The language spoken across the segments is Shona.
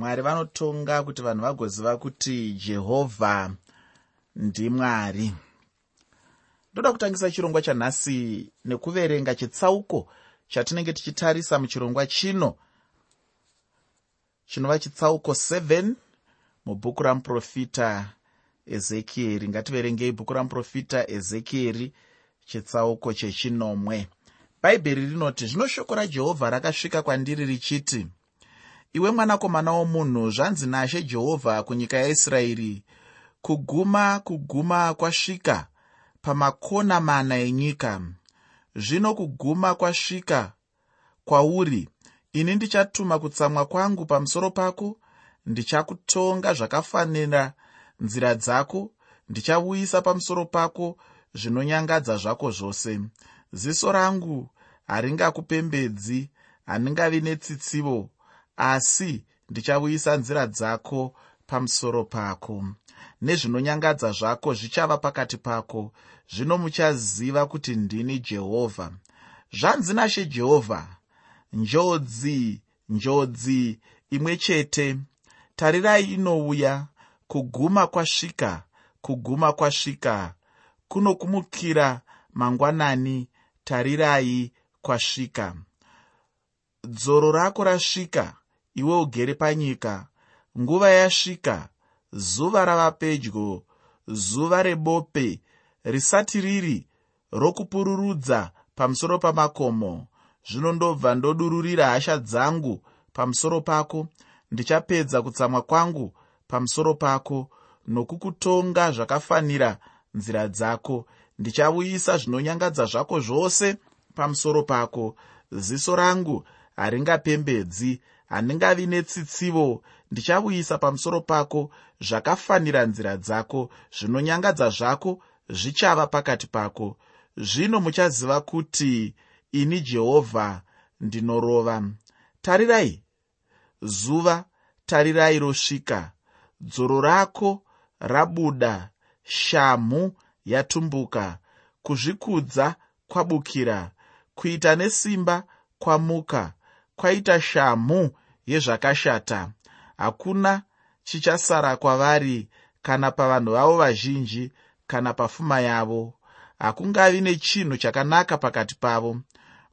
mwari vanotonga kuti vanhu vagoziva kuti jehovha ndimwari ndoda kutangisa chirongwa chanhasi nekuverenga chitsauko chatinenge tichitarisa muchirongwa chino chinova chitsauko 7 mubhuku ramuprofita ezekieri. Ngativerengei bhuku ramuprofita ezekieri chitsauko chechinomwe. Bhaibheri rinoti zvino shoko rajehovha rakasvika kwandiri richiti iwe mwanakomana womunhu zvanzi nashe jehovha kunyika yaisraeri kuguma kuguma kwasvika pamakona mana enyika. Zvino kuguma kwasvika kwauri ini ndichatuma kutsamwa kwangu pamusoro pako ndichakutonga zvakafanira nzira dzako ndichauyisa pamusoro pako zvinonyangadza zvako zvose. Ziso rangu haringakupembedzi handingavi netsitsivo asi ndichauyisa nzira dzako pamusoro pako. Nezvinonyangadza zvako zvichava pakati pako. Zvino muchaziva kuti ndini jehovha. Zvanzi nashe jehovha. Njodzi njodzi imwe chete. Tarirai inouya. Kuguma kwasvika kuguma kwasvika. Kunokumukira mangwanani tarirai kwasvika. Dzoro rako rasvika iwe ugere panyika nguva yasvika zuva rava pedyo zuva rebope risati riri rokupururudza pamusoro pamakomo. Zvino ndobva ndodururira hasha dzangu pamusoro pako ndichapedza kutsamwa kwangu pamusoro pako nokukutonga zvakafanira nzira dzako. Ndichauyisa zvinonyangadza zvako zvose pamusoro pako. Ziso rangu haringapembedzi handingavi netsitsivo. Ndichauyisa pamusoro pako zvakafanira nzira dzako. Zvinonyangadza zvako zvichava pakati pako. Zvino muchaziva kuti ini jehovha ndinorova. Tarirai. Zuva tarirai rosvika. Dzoro rako rabuda. Shamhu yatumbuka. Kuzvikudza kwabukira. Kuita nesimba kwamuka. Kwaita shamhu yezvakashata. Hakuna chichasara kwavari kana pavanhu vavo vazhinji kana pafuma yavo. Hakungavi nechinhu chakanaka pakati pavo.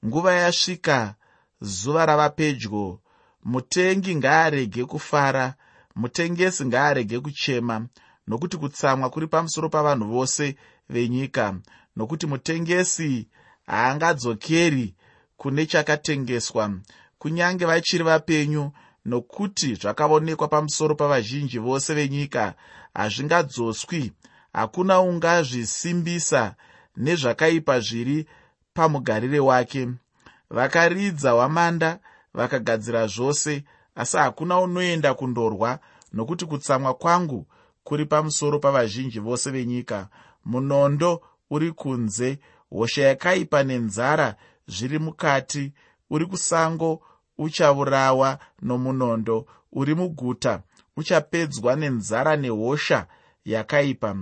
Nguva yasvika zuva rava pedyo. Mutengi ngaarege kufara mutengesi ngaarege kuchema nokuti kutsamwa kuri pamusoro pavanhu vose venyika nokuti mutengesi haangadzokeri kune chakatengeswa kunyange vachiri vapenyu nokuti zvakaonekwa pamusoro pavazhinji vose venyika hazvingadzoswi hakuna ungazvisimbisa nezvakaipa zviri pamugarire wake. Vakaridza hwamanda vakagadzira zvose asi hakuna unoenda kundorwa nokuti kutsamwa kwangu kuri pamusoro pavazhinji vose venyika. Munondo uri kunze hosha yakaipa nenzara zviri mukati uri kusango uchaurawa nomunondo uri muguta uchapedzwa nenzara nehosha yakaipa.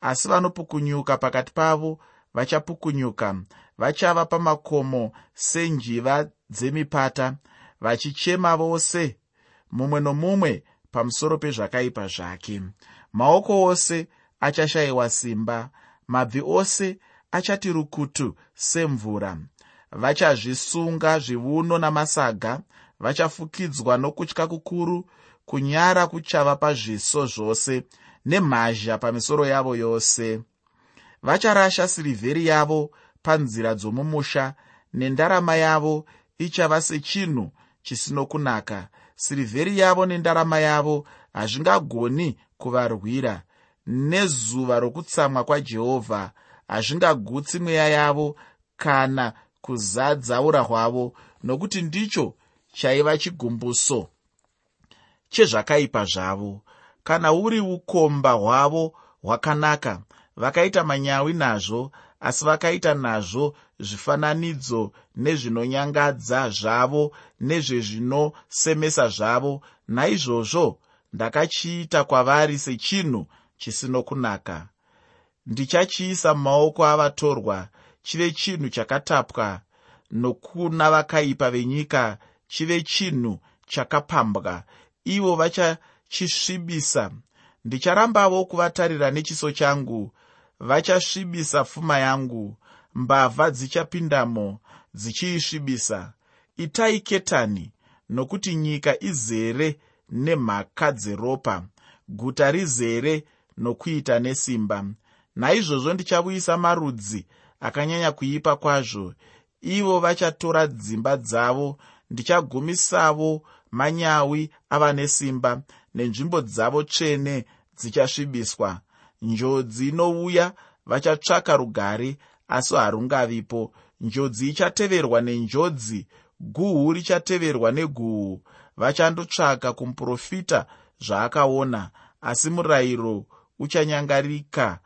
Asi vanopukunyuka pakati pavo vachapukunyuka vachava pamakomo senjiva dzemipata vachichema vose mumwe nomumwe pamusoro pezvakaipa zvake. Maoko ose achashayiwa simba mabvi ose achati rukutu semvura vachazvisunga zviuno namasaga vachafukidzwa nokutya kukuru kunyara kuchava pazviso zvose nemhazha pamisoro yavo yose. Vacharasha sirivheri yavo panzira dzomumusha nendarama yavo ichava sechinhu chisino kunaka. Sirivheri yavo nendarama yavo hazvingagoni kuvarwira. Nezuva rokutsamwa kwajehovha hazvingagutsi mweya yavo kana kuzadza ura hwavo nokuti ndicho chaiva chigumbuso chezvakaipa zvavo. Kana uri ukomba hwavo hwakanaka vakaita manyawi nazvo asi vakaita nazvo zvifananidzo nezvinonyangadza zvavo nezvezvinosemesa zvavo. Naizvozvo ndakachiita kwavari sechinhu chisino kunaka. Ndichachiisa mumaoko avatorwa chive chinhu chakatapwa nokuna vakaipa venyika chive chinhu chakapambwa. Ivo vachachisvibisa. Ndicharambavo kuvatarira nechiso changu vachasvibisa pfuma yangu. Mbavha dzichapindamo dzichiisvibisa. Itai ketani nokuti nyika izere nemhaka dzeropa guta rizere nokuita nesimba. Naizvozvo ndichavuyisa marudzi akanyanya kuipa kwazvo. Ivo vachatora dzimba dzavo. Ndichagumisavo manyawi ava nesimba nenzvimbo dzavo tsvene dzichasvibiswa. Njodzi inouya vachatsvaka rugare asi harungavipo. Njodzi ichateverwa nenjodzi guhu richateverwa neguhu. Vachandotsvaka kumuprofita zvaakaona asi murayiro uchanyangarika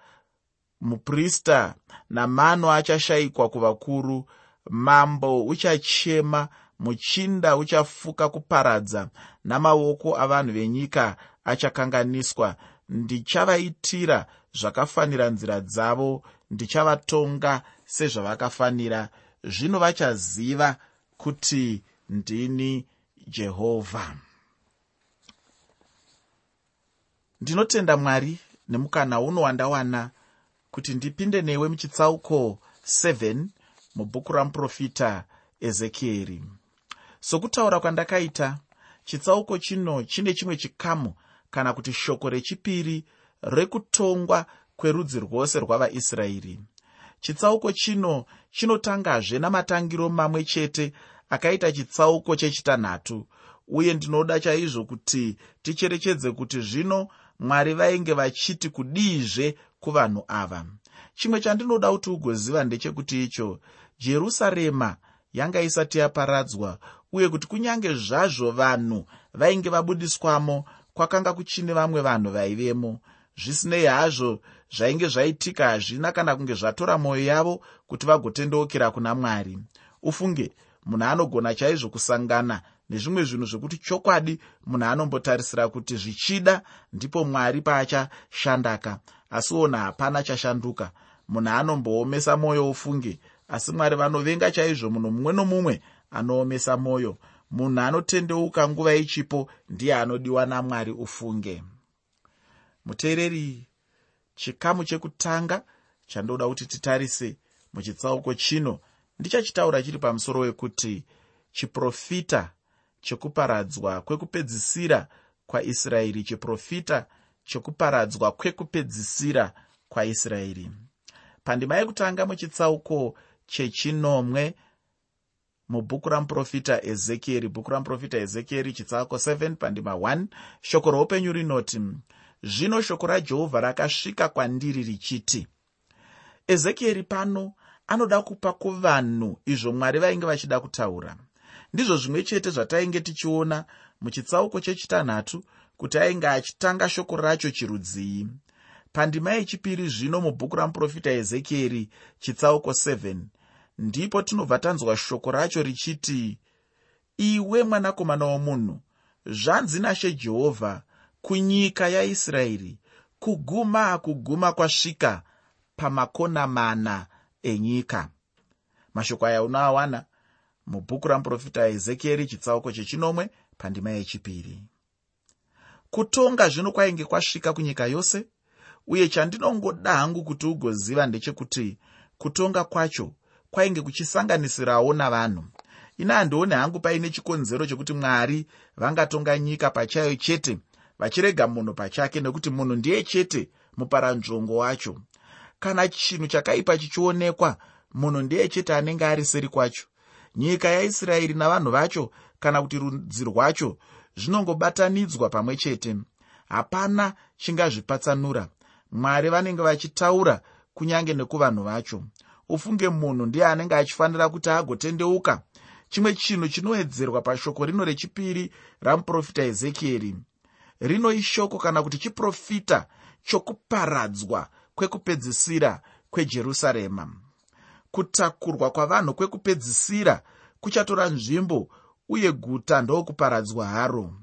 muprista namano achashayikwa kuvakuru mambo uchachema muchinda uchafuka kuparadza namaoko avanhu venyika achakanganiswa. Ndichavaitira zvakafanira nzira dzavo ndichavatonga sezvavakafanira. Zvino vachaziva kuti ndini jehovha ndinotenda mwari nemukana uno wandawana kuti ndipinde newe muchitsauko 7 mubhuku ramuprofita ezekieri sokutaura kwandakaita chitsauko chino chine chimwe chikamu kana kuti shoko rechipiri rekutongwa kwerudzi rwose rwavaisraeri chitsauko chino chinotangazve namatangiro mamwe chete akaita chitsauko chechitanhatu uye ndinoda chaizvo kuti ticherechedze kuti zvino mwari vainge vachiti kudiizve kuvanhu ava. Chimwe chandinoda kuti ugoziva ndechekuti icho jerusarema yanga isati yaparadzwa uye kuti kunyange zvazvo vanhu vainge vabudiswamo kwakanga kuchine vamwe vanhu vaivemo. Zvisinei hazvo zvainge zvaitika hazvina kana kunge zvatora mwoyo yavo kuti vagotendeukira kuna mwari. Ufunge munhu anogona chaizvo kusangana nezvimwe zvinhu zvekuti chokwadi munhu anombotarisira kuti zvichida ndipo mwari paachashandaka asi ona hapana chashanduka. Munhu anomboomesa mwoyo ufunge asi mwari vanovenga chaizvo munhu mumwe nomumwe anoomesa mwoyo munhu anotendeuka nguva ichipo ndiye anodiwa namwari ufunge. Muteereri chikamu chekutanga chandoda kuti titarise muchitsauko chino. Ndichachitaura chiri pamusoro wekuti chiprofita chekuparadzwa kwekupedzisira kwaisraeri chiprofita chekuparadzwa kwekupedzisira kwaisraeri. Pandima yekutanga muchitsauko chechinomwe mubhuku ramuprofita ezekieri bhuku ramuprofita ezekieri chitsauko 7 pandima 1 shoko roupenyu rinoti zvino shoko rajehovha rakasvika kwandiri richiti ezekieri pano anoda kupa kuvanhu izvo mwari vainge vachida kutaura. Ndizvo zvimwe chete zvatainge tichiona muchitsauko chechitanhatu kuti ainge achitanga shoko racho chirudzii. Pandima yechipiri zvino mubhuku ramuprofita ezekieri chitsauko 7 ndipo tinobva tanzwa shoko racho richiti iwe mwanakomana womunhu zvanzi nashe jehovha kunyika yaisraeri kuguma kuguma kwasvika pamakona mana enyika. Mashoko aya unoawana mubhuku ramuprofita ezekieri chitsauko chechinomwe pandima yechipiri kutonga zvino kwainge kwasvika kunyika yose uye chandinongoda hangu kuti ugoziva ndechekuti kutonga kwacho kwainge kuchisanganisirawo navanhu. Ina handioni hangu paine chikonzero chokuti mwari vangatonga nyika pachayo chete vachirega munhu pachake nekuti munhu ndiye chete muparanzvongo wacho. Kana chinhu chakaipa chichionekwa munhu ndiye chete anenge ari seri kwacho. Nyika yaisraeri navanhu vacho kana kuti rudzi rwacho zvinongobatanidzwa pamwe chete. Hapana chingazvipatsanura. Mwari vanenge vachitaura kunyange nekuvanhu vacho. Ufunge munhu ndiye anenge achifanira kuti agotendeuka. Chimwe chinhu chinowedzerwa pashoko rino rechipiri ramuprofita ezekieri. Rino ishoko kana kuti chiprofita chokuparadzwa kwekupedzisira kwejerusarema. Kutakurwa kwavanhu kwekupedzisira kuchatora nzvimbo uye guta ndokuparadzwa haro.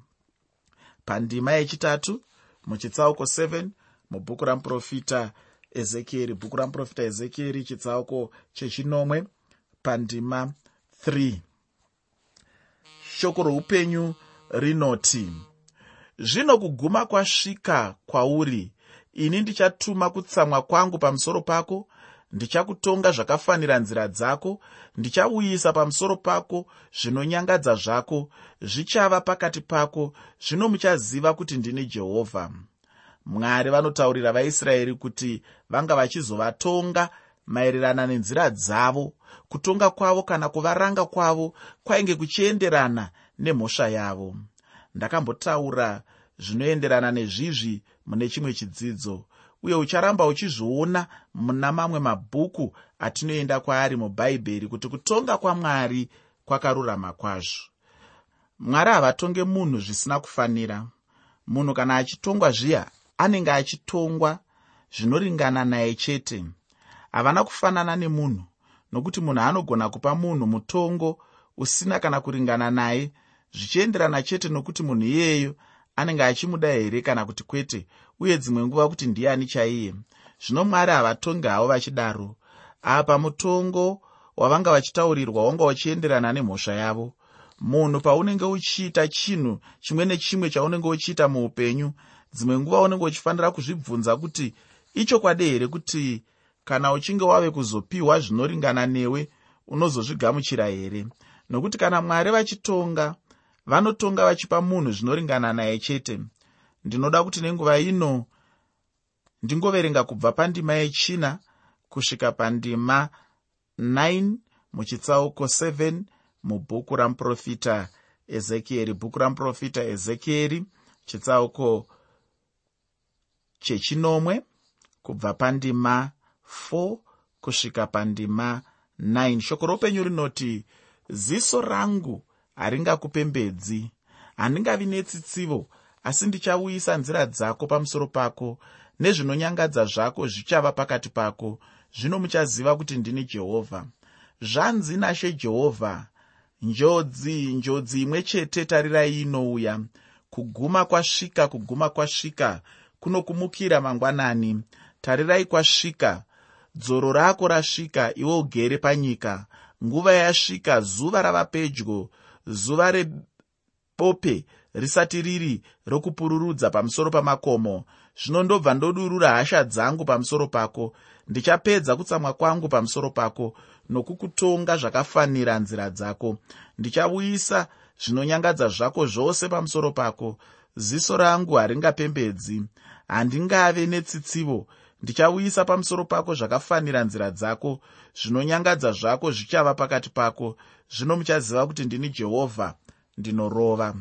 Pandima yechitatu muchitsauko 7 mubhuku ramuprofita ezekieri. Bhuku ramuprofita ezekieri chitsauko chechinomwe pandima 3 shoko roupenyu rinoti zvino kuguma kwasvika kwauri ini ndichatuma kutsamwa kwangu pamusoro pako ndichakutonga zvakafanira nzira dzako ndichauyisa pamusoro pako zvinonyangadza zvako zvichava pakati pako zvino muchaziva kuti ndini jehovha. Mwari vanotaurira vaisraeri kuti vanga vachizovatonga maererana nenzira dzavo kutonga kwavo kana kuvaranga kwavo kwainge kuchienderana nemhosva yavo. Ndakambotaura zvinoenderana nezvizvi mune chimwe chidzidzo uye ucharamba uchizviona muna mamwe mabhuku atinoenda kwaari mubhaibheri kuti kutonga kwamwari kwakarurama kwazvo. Mwari havatonge munhu zvisina kufanira. Munhu kana achitongwa zviya anenge achitongwa zvinoringana naye chete. Havana kufanana nemunhu nokuti munhu anogona kupa munhu mutongo usina kana kuringana naye zvichienderana chete nokuti munhu iyeyo anenge achimuda here kana kuti kwete uye dzimwe nguva kuti ndiani chaiye? Zvino mwari havatongi havo vachidaro. Apa mutongo wavanga vachitaurirwa wanga uchienderana nemhosva yavo. Munhu paunenge uchiita chinhu chimwe nechimwe chaunenge uchiita muupenyu dzimwe nguva unenge uchifanira kuzvibvunza kuti ichokwadi here kuti kana uchinge wave kuzopiwa zvinoringana newe unozozvigamuchira here? Nokuti kana mwari vachitonga vanotonga vachipa munhu zvinoringana naye chete. Ndinoda kuti nenguva ino ndingoverenga kubva pandima yechina kusvika pandima 9 muchitsauko 7 mubhuku ramuprofita ezekieri. Bhuku ramuprofita ezekieri chitsauko chechinomwe kubva pandima 4 kusvika pandima 9 shoko roupenyu rinoti ziso rangu haringakupembedzi handingavi netsitsivo asi ndichauyisa nzira dzako pamusoro pako nezvinonyangadza zvako zvichava pakati pako. Zvino muchaziva kuti ndini jehovha. Zvanzi nashe jehovha njodzi njodzi imwe chete tarirai inouya. Kuguma kwasvika kuguma kwasvika kunokumukira mangwanani. Tarirai kwasvika dzoro rako rasvika iwe ugere panyika. Nguva yasvika zuva rava pedyo zuva rebope risati riri rokupururudza pamusoro pamakomo zvino ndobva ndodurura hasha dzangu pamusoro pako. Ndichapedza kutsamwa kwangu pamusoro pako nokukutonga zvakafanira nzira dzako. Ndichauyisa zvinonyangadza zvako zvose pamusoro pako. Ziso rangu haringapembedzi. Handingave netsitsivo ndichauyisa pamusoro pako zvakafanira nzira dzako. Zvinonyangadza zvako zvichava pakati pako. Zvino muchaziva kuti ndini jehovha ndinorova.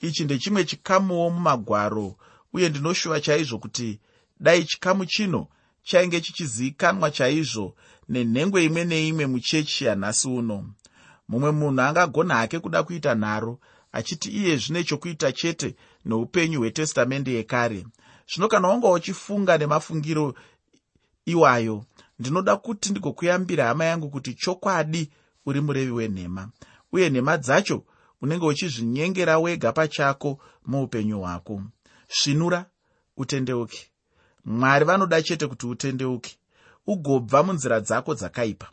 Ichi ndechimwe chikamuwo mumagwaro uye ndinoshuva chaizvo kuti dai chikamu chino chainge chichizivikanwa chaizvo nenhengwe imwe neimwe muchechi yanhasi uno. Mumwe munhu angagona hake kuda kuita nharo achiti iye zvine chokuita chete noupenyu hwetestamende yekare zvino kana wanga uchifunga nemafungiro iwayo ndinoda kuti ndigokuyambira hama yangu kuti chokwadi uri murevi wenhema. Uye nhema dzacho unenge uchizvinyengera wega pachako muupenyu hwako. Svinura utendeuke. Mwari vanoda chete kuti utendeuke. Ugobva munzira dzako dzakaipa.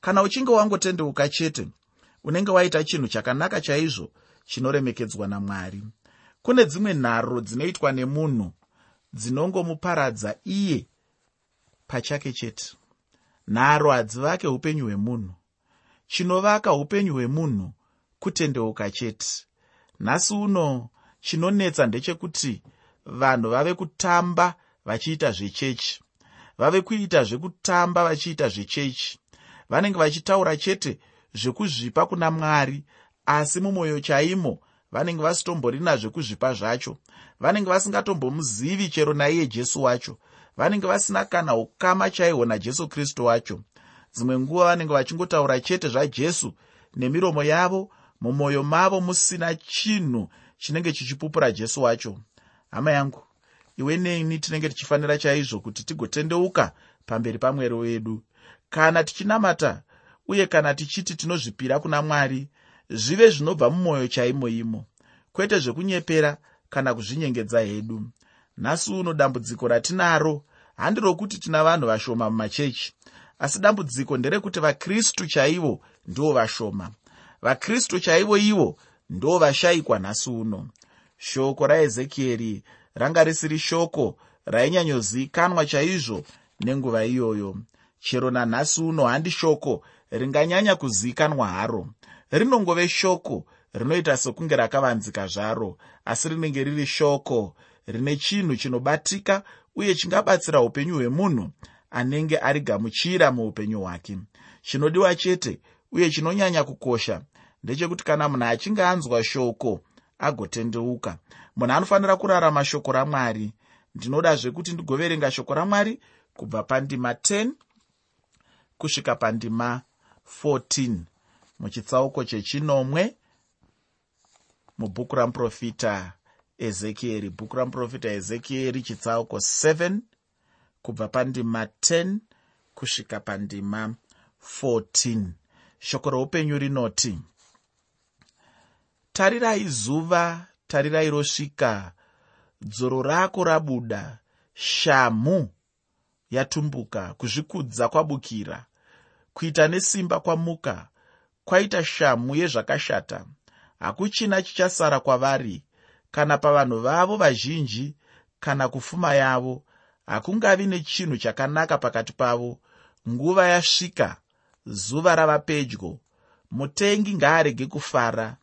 Kana uchinge wangotendeuka chete unenge waita chinhu chakanaka chaizvo chinoremekedzwa namwari. Kune dzimwe nharo dzinoitwa nemunhu dzinongomuparadza iye pachake chete. Nharo hadzivake upenyu hwemunhu. Chinovaka upenyu hwemunhu kutendeuka chete. Nhasi uno chinonetsa ndechekuti vanhu vave kutamba vachiita zvechechi. Vave kuita zvekutamba vachiita zvechechi. Vanenge vachitaura chete zvekuzvipa kuna mwari asi mumwoyo chaimo vanenge vasitomborina zvekuzvipa zvacho vanenge vasingatombomuzivi chero naiye jesu wacho vanenge vasina kana ukama chaihwo najesu kristu wacho. Dzimwe nguva vanenge vachingotaura chete zvajesu nemiromo yavo mumwoyo mavo musina chinhu chinenge chichipupura jesu wacho. Hama yangu iwe neni tinenge tichifanira chaizvo kuti tigotendeuka pamberi pamwero wedu. Kana tichinamata uye kana tichiti tinozvipira kuna mwari zvive zvinobva mumwoyo chaimo imo kwete zvekunyepera kana kuzvinyengedza hedu. Nhasi uno dambudziko ratinaro handi rokuti tina vanhu vashoma mumachechi asi dambudziko nderekuti vakristu chaivo ndivo vashoma. Vakristu chaivo ivo ndo vashayikwa nhasi uno. Shoko raezekieri ranga risiri shoko rainyanyozikanwa chaizvo nenguva iyoyo. Chero nanhasi uno handi shoko ringanyanya kuzikanwa haro rinongove shoko rinoita sekunge rakavanzika zvaro asi rinenge riri shoko rine chinhu chinobatika uye chingabatsira upenyu hwemunhu anenge arigamuchira muupenyu hwake. Chinodiwa chete uye chinonyanya kukosha ndechekuti kana munhu achinge anzwa shoko agotendeuka. Munhu anofanira kurarama shoko ramwari. Ndinodazve kuti ndigoverenga shoko ramwari kubva pandima 10 kusvika pandima 14 muchitsauko chechinomwe mubhuku ramuprofita ezekieri bhuku ramuprofita ezekieri chitsauko 7 kubva pandima 10 kusvika pandima 14 shoko roupenyu rinoti tarirai zuva tarirai rosvika. Dzoro rako rabuda. Shamhu yatumbuka kuzvikudza kwabukira. Kuita nesimba kwamuka kwaita shamhu yezvakashata. Hakuchina chichasara kwavari kana pavanhu vavo vazhinji kana kufuma yavo. Hakungavi nechinhu chakanaka pakati pavo. Nguva yasvika zuva rava pedyo. Mutengi ngaarege kufara.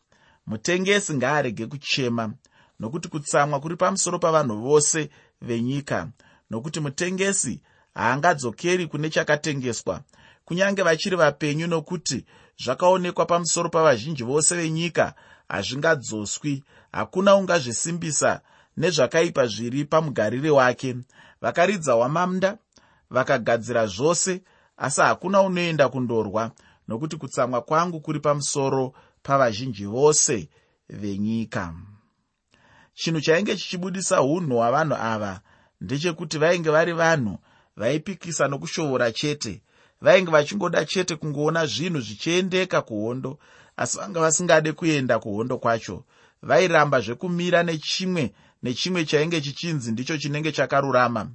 Mutengesi ngaarege kuchema nokuti kutsamwa kuri pamusoro pavanhu vose venyika. Nokuti mutengesi haangadzokeri kune chakatengeswa kunyange vachiri vapenyu nokuti zvakaonekwa pamusoro pavazhinji vose venyika. Hazvingadzoswi hakuna ungazvisimbisa nezvakaipa zviri pamugariri wake. Vakaridza wamamda vakagadzira zvose asi hakuna unoenda kundorwa nokuti kutsamwa kwangu kuri pamusoro pavazhinji vose venyika. Chinhu chainge chichibudisa unhu hwavanhu ava ndechekuti vainge vari vanhu vaipikisa nokushoora chete vainge vachingoda chete kungoona zvinhu zvichiendeka kuhondo asi vanga vasingade kuenda kuhondo kwacho. Vairamba zvekumira nechimwe nechimwe chainge chichinzi ndicho chinenge chakarurama.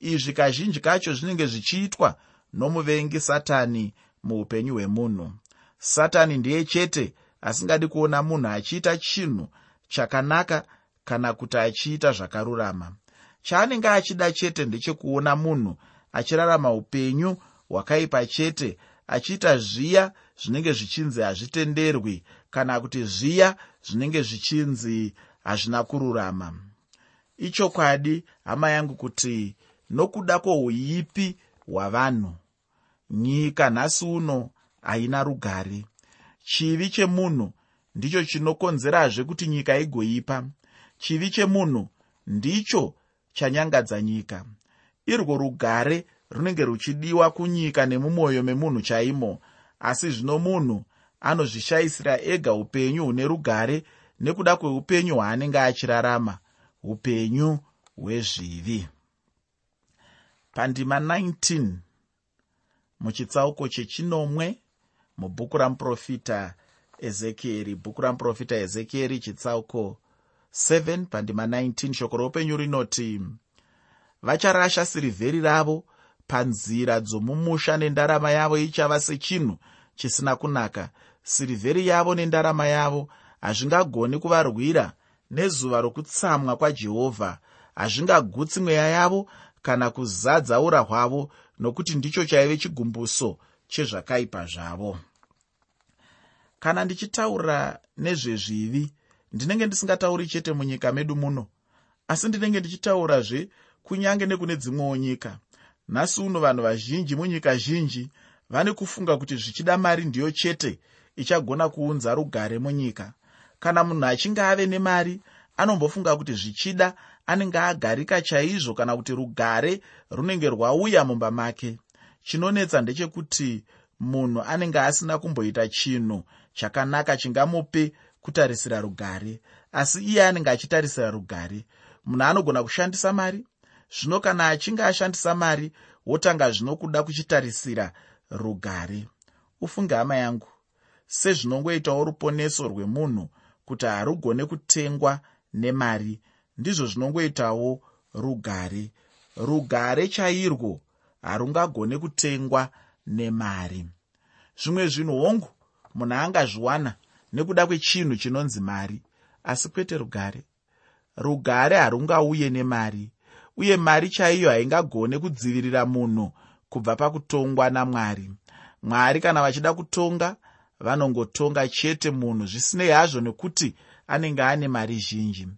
Izvi kazhinji kacho zvinenge zvichiitwa nomuvengi satani muupenyu hwemunhu. Satani ndiye chete asingadi kuona munhu achiita chinhu chakanaka kana kuti achiita zvakarurama. Chaanenge achida chete ndechekuona munhu achirarama upenyu hwakaipa chete achiita zviya zvinenge zvichinzi hazvitenderwi kana kuti zviya zvinenge zvichinzi hazvina kururama. Ichokwadi hama yangu kuti nokuda kwohuipi hwavanhu nyika nhasi uno haina rugare. Chivi chemunhu ndicho chinokonzerazve kuti nyika igoipa. Chivi chemunhu ndicho chanyangadza nyika. Irwo rugare runenge ruchidiwa kunyika nemumwoyo memunhu chaimo. Asi zvino munhu anozvishayisira ega upenyu hune rugare nekuda kweupenyu hwaanenge achirarama upenyu hwezvivi. Pandima 19 muchitsauko chechinomwe mubhuku ramuprofita ezekieri bhuku ramuprofita ezekieri chitsauko 7 pandima 19 shoko roupenyu rinoti vacharasha sirivheri ravo panzira dzomumusha nendarama yavo ichava sechinhu chisina kunaka. Sirivheri yavo nendarama yavo hazvingagoni kuvarwira nezuva rokutsamwa kwajehovha. Hazvingagutsi mweya yavo kana kuzadza ura hwavo nokuti ndicho chaive chigumbuso chezvakaipa zvavo. Kana ndichitaura nezvezvivi ndinenge ndisingatauri chete munyika medu muno asi ndinenge ndichitaurazve kunyange nekune dzimwewo nyika nhasi uno vanhu vazhinji munyika zhinji vane kufunga kuti zvichida mari ndiyo chete ichagona kuunza rugare munyika. Kana munhu achinge ave nemari anombofunga kuti zvichida anenge agarika chaizvo kana kuti rugare runenge rwauya mumba make. Chinonetsa ndechekuti munhu anenge asina kumboita chinhu chakanaka chingamupe kutarisira rugare asi iye anenge achitarisira rugare. Munhu anogona kushandisa mari zvino kana achinge ashandisa mari wotanga zvino kuda kuchitarisira rugare. Ufunge hama yangu sezvinongoitawo ruponeso rwemunhu kuti harugone kutengwa nemari ndizvo zvinongoitawo rugare. Rugare chairwo harungagone kutengwa nemari. Zvimwe zvinhu hongu munhu angazviwana nekuda kwechinhu chinonzi mari. Asi kwete rugare. Rugare harungauye nemari uye mari chaiyo haingagone kudzivirira munhu kubva pakutongwa namwari. Mwari kana vachida kutonga vanongotonga chete munhu zvisinei hazvo nekuti anenge ane mari zhinji.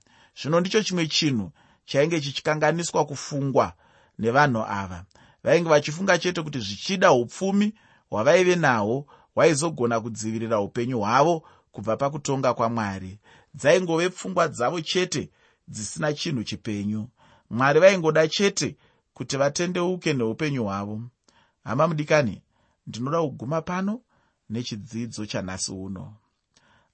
Zvino ndicho chimwe chinhu chainge chichikanganiswa kufungwa nevanhu ava. Vainge vachifunga chete kuti zvichida upfumi hwavaive nahwo hwaizogona kudzivirira upenyu hwavo kubva pakutonga kwamwari. Dzaingove pfungwa dzavo chete dzisina chinhu chipenyu mwari vaingoda chete kuti vatendeuke neupenyu hwavo. Hama mudikani ndinoda kuguma pano nechidzidzo chanhasi uno.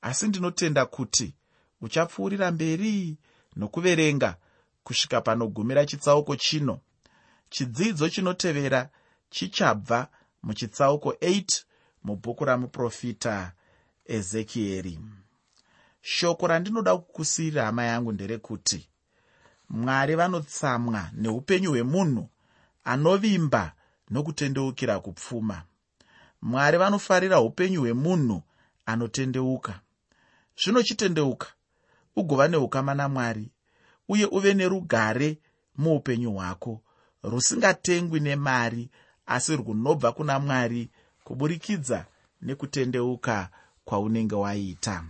Asi ndinotenda kuti uchapfuurira mberi nokuverenga kusvika panogumira chitsauko chino. Chidzidzo chinotevera chichabva muchitsauko 8 mubhuku ramuprofita ezekieri shoko randinoda kukusiyira hama yangu nderekuti mwari vanotsamwa neupenyu hwemunhu anovimba nokutendeukira kupfuma. Mwari vanofarira upenyu hwemunhu anotendeuka. Zvino chitendeuka ugova neukama namwari uye uve nerugare muupenyu hwako. Rusingatengwi nemari asi runobva kuna mwari kuburikidza nekutendeuka kwaunenge waita